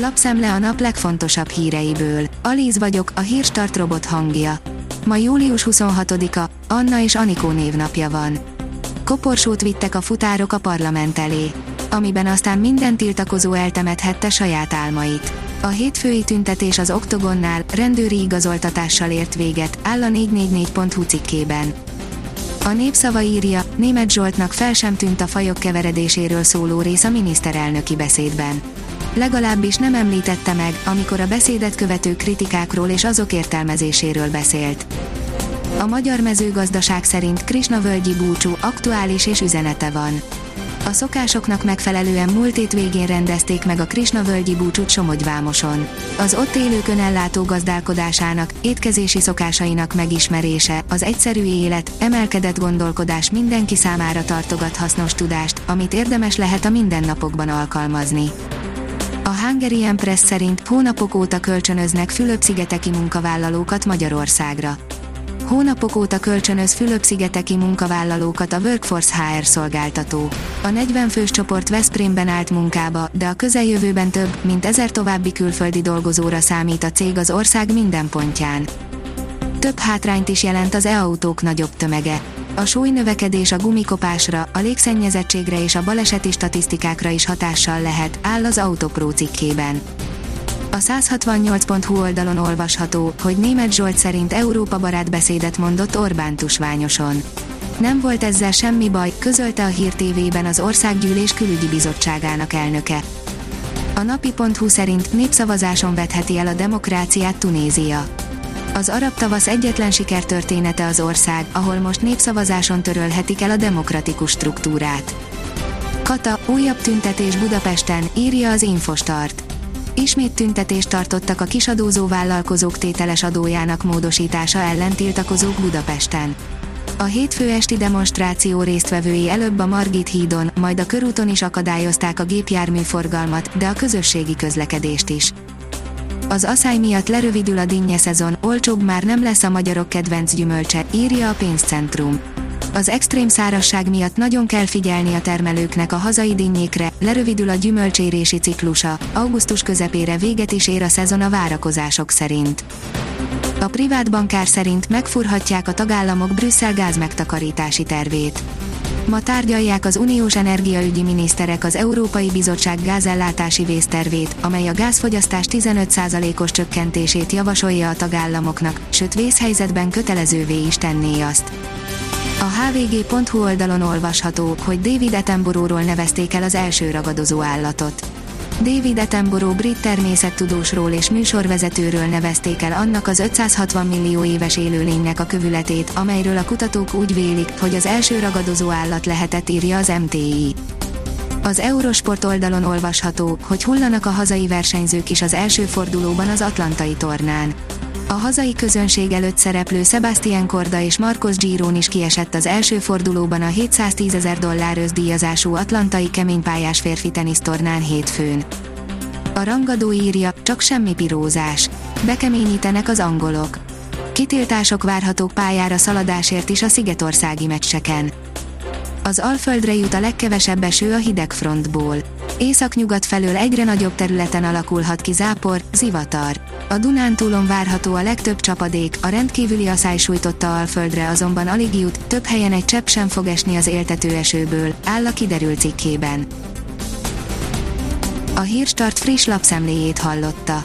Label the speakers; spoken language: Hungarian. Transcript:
Speaker 1: Lapszemle a nap legfontosabb híreiből. Alíz vagyok, a hírstart robot hangja. Ma július 26-a, Anna és Anikó névnapja van. Koporsót vittek a futárok a parlament elé, amiben aztán minden tiltakozó eltemethette saját álmait. A hétfői tüntetés az Oktogonnál rendőri igazoltatással ért véget, áll a 444.hu cikkében. A népszava írja, német Zsoltnak fel sem tűnt a fajok keveredéséről szóló rész a miniszterelnöki beszédben. Legalábbis nem említette meg, amikor a beszédet követő kritikákról és azok értelmezéséről beszélt. A magyar mezőgazdaság szerint Krisna völgyi búcsú aktuális és üzenete van. A szokásoknak megfelelően múlt végén rendezték meg a Krisna völgyi búcsút Somogyvámoson. Az ott élők önellátó gazdálkodásának, étkezési szokásainak megismerése, az egyszerű élet, emelkedett gondolkodás mindenki számára tartogat hasznos tudást, amit érdemes lehet a mindennapokban alkalmazni. A Hungarian Press szerint hónapok óta kölcsönöznek Fülöp-szigeteki munkavállalókat Magyarországra. Hónapok óta kölcsönöz Fülöp-szigeteki munkavállalókat a Workforce HR szolgáltató. A 40 fős csoport Veszprémben állt munkába, de a közeljövőben több, mint ezer további külföldi dolgozóra számít a cég az ország minden pontján. Több hátrányt is jelent az e-autók nagyobb tömege. A súlynövekedés a gumikopásra, a légszennyezettségre és a baleseti statisztikákra is hatással lehet, áll az Autopro cikkében. A 168.hu oldalon olvasható, hogy német Zsolt szerint Európa barát beszédet mondott Orbán tusványoson. Nem volt ezzel semmi baj, közölte a Hír TV-ben az Országgyűlés Külügyi Bizottságának elnöke. A napi.hu szerint népszavazáson vetheti el a demokráciát Tunézia. Az arab tavasz egyetlen sikertörténete az ország, ahol most népszavazáson törölhetik el a demokratikus struktúrát. Kata, újabb tüntetés Budapesten, írja az Infostart. Ismét tüntetést tartottak a kisadózó vállalkozók tételes adójának módosítása ellen tiltakozók Budapesten. A hétfő esti demonstráció résztvevői előbb a Margit hídon, majd a körúton is akadályozták a gépjárműforgalmat, de a közösségi közlekedést is. Az asszály miatt lerövidül a dinnye szezon, olcsóbb már nem lesz a magyarok kedvenc gyümölcse, írja a pénzcentrum. Az extrém szárasság miatt nagyon kell figyelni a termelőknek a hazai dinnyékre, lerövidül a gyümölcsérési ciklusa, augusztus közepére véget is ér a szezon a várakozások szerint. A privát bankár szerint megfurhatják a tagállamok Brüsszel gázmegtakarítási tervét. Ma tárgyalják az uniós energiaügyi miniszterek az Európai Bizottság gázellátási vésztervét, amely a gázfogyasztás 15%-os csökkentését javasolja a tagállamoknak, sőt vészhelyzetben kötelezővé is tenné azt. A hvg.hu oldalon olvasható, hogy David Attenborough-ról nevezték el az első ragadozó állatot. David Attenborough brit természettudósról és műsorvezetőről nevezték el annak az 560 millió éves élőlénynek a kövületét, amelyről a kutatók úgy vélik, hogy az első ragadozó állat lehetett írja az MTI. Az Eurosport oldalon olvasható, hogy hullanak a hazai versenyzők is az első fordulóban az Atlantai tornán. A hazai közönség előtt szereplő Sebastian Korda és Marcos Giron is kiesett az első fordulóban a 710 ezer dollár díjazású atlantai keménypályás férfi tenisztornán hétfőn. A rangadó írja, csak semmi pirózás. Bekeményítenek az angolok. Kitiltások várhatók pályára szaladásért is a szigetországi meccseken. Az Alföldre jut a legkevesebb eső a hidegfrontból. Északnyugat felől egyre nagyobb területen alakulhat ki zápor, zivatar. A Dunántúlon várható a legtöbb csapadék, a rendkívüli asszály sújtotta Alföldre azonban alig jut, több helyen egy csepp sem fog esni az éltető esőből, áll a kiderült cikkében. A Hírstart friss lapszemléjét hallotta.